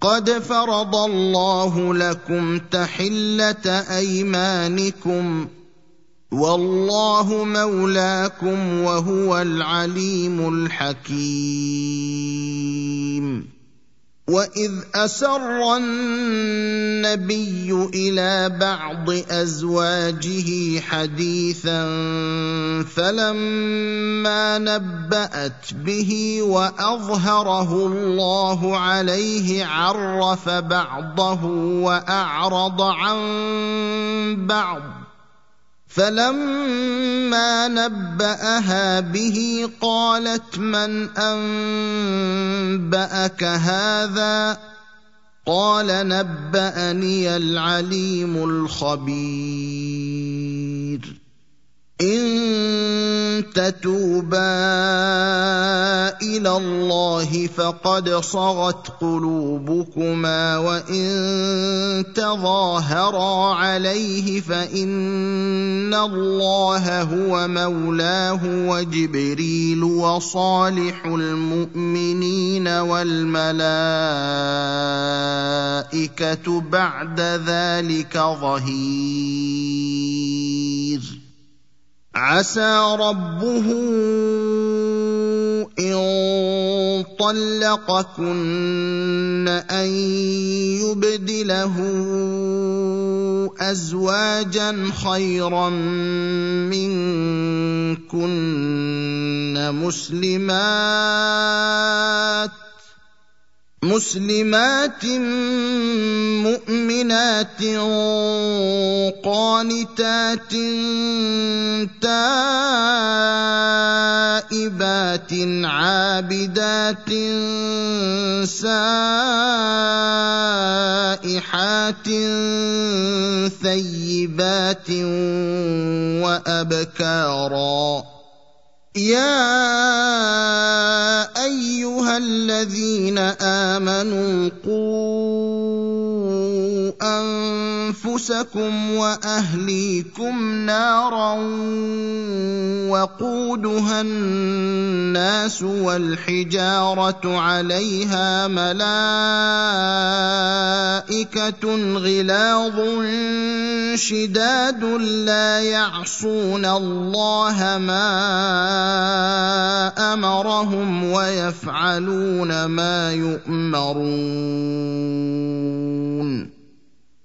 قد فرض الله لكم تحلة أيمانكم والله مولاكم وهو العليم الحكيم. وإذ أسر النبي إلى بعض أزواجه حديثا فلما نبأت به وأظهره الله عليه عرف بعضه وأعرض عن بعض. فلما نبأها به قالت من أنبأك هذا؟ قال نبأني العليم الخبير. إن تتوبا إلى الله فقد صغت قلوبكما وإن تظاهرا عليه فإن الله هو مولاه وجبريل وصالح المؤمنين والملائكة بعد ذلك ظهير. عسى ربه إن طلقكن أن يبدله أزواجا خيرا منكن مسلمات مسلمات مؤمنات قانتات تائبات عابدات سائحات ثيبات وأبكارا يا أيها الذين آمنوا قوا أنفسكم وأهليكم نارا وقودها الناس والحجارة عليها ملائكة غلاظ شداد لا يعصون الله ما أمرهم ويفعلون ما يؤمرون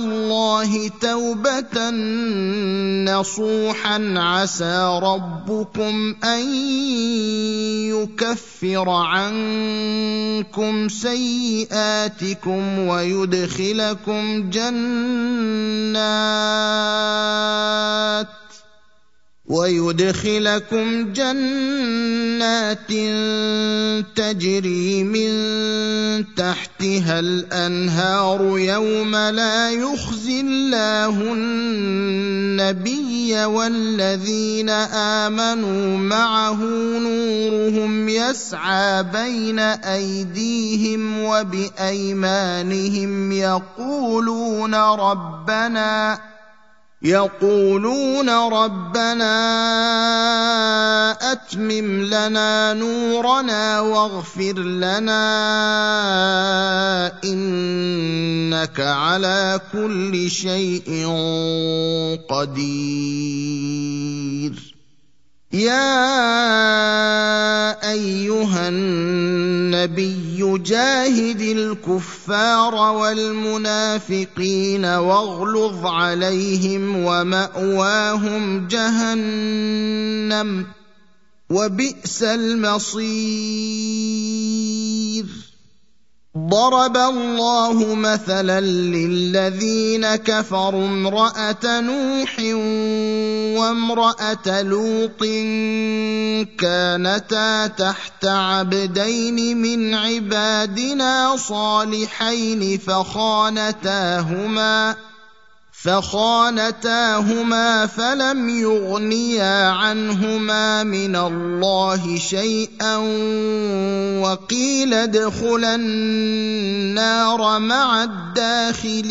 الله توبة نصوحا عسى ربكم أن يكفر عنكم سيئاتكم ويدخلكم جنات ويدخلكم جنات تجري من تحتها الأنهار يوم لا يخزي الله النبي والذين آمنوا معه نورهم يسعى بين أيديهم وبأيمانهم يقولون ربنا يقولون ربنا أتمم لنا نورنا واغفر لنا إنك على كل شيء قدير. يا أيها النبي جاهد الكفار والمنافقين واغلظ عليهم ومأواهم جهنم وبئس المصير. ضرب الله مثلا للذين كفروا امرأة نوح وامرأة لوط كانتا تحت عبدين من عبادنا صالحين فخانتاهما فخانتاهما فلم يغنيا عنهما من الله شيئا وقيل ادخلا النار مع الداخلين.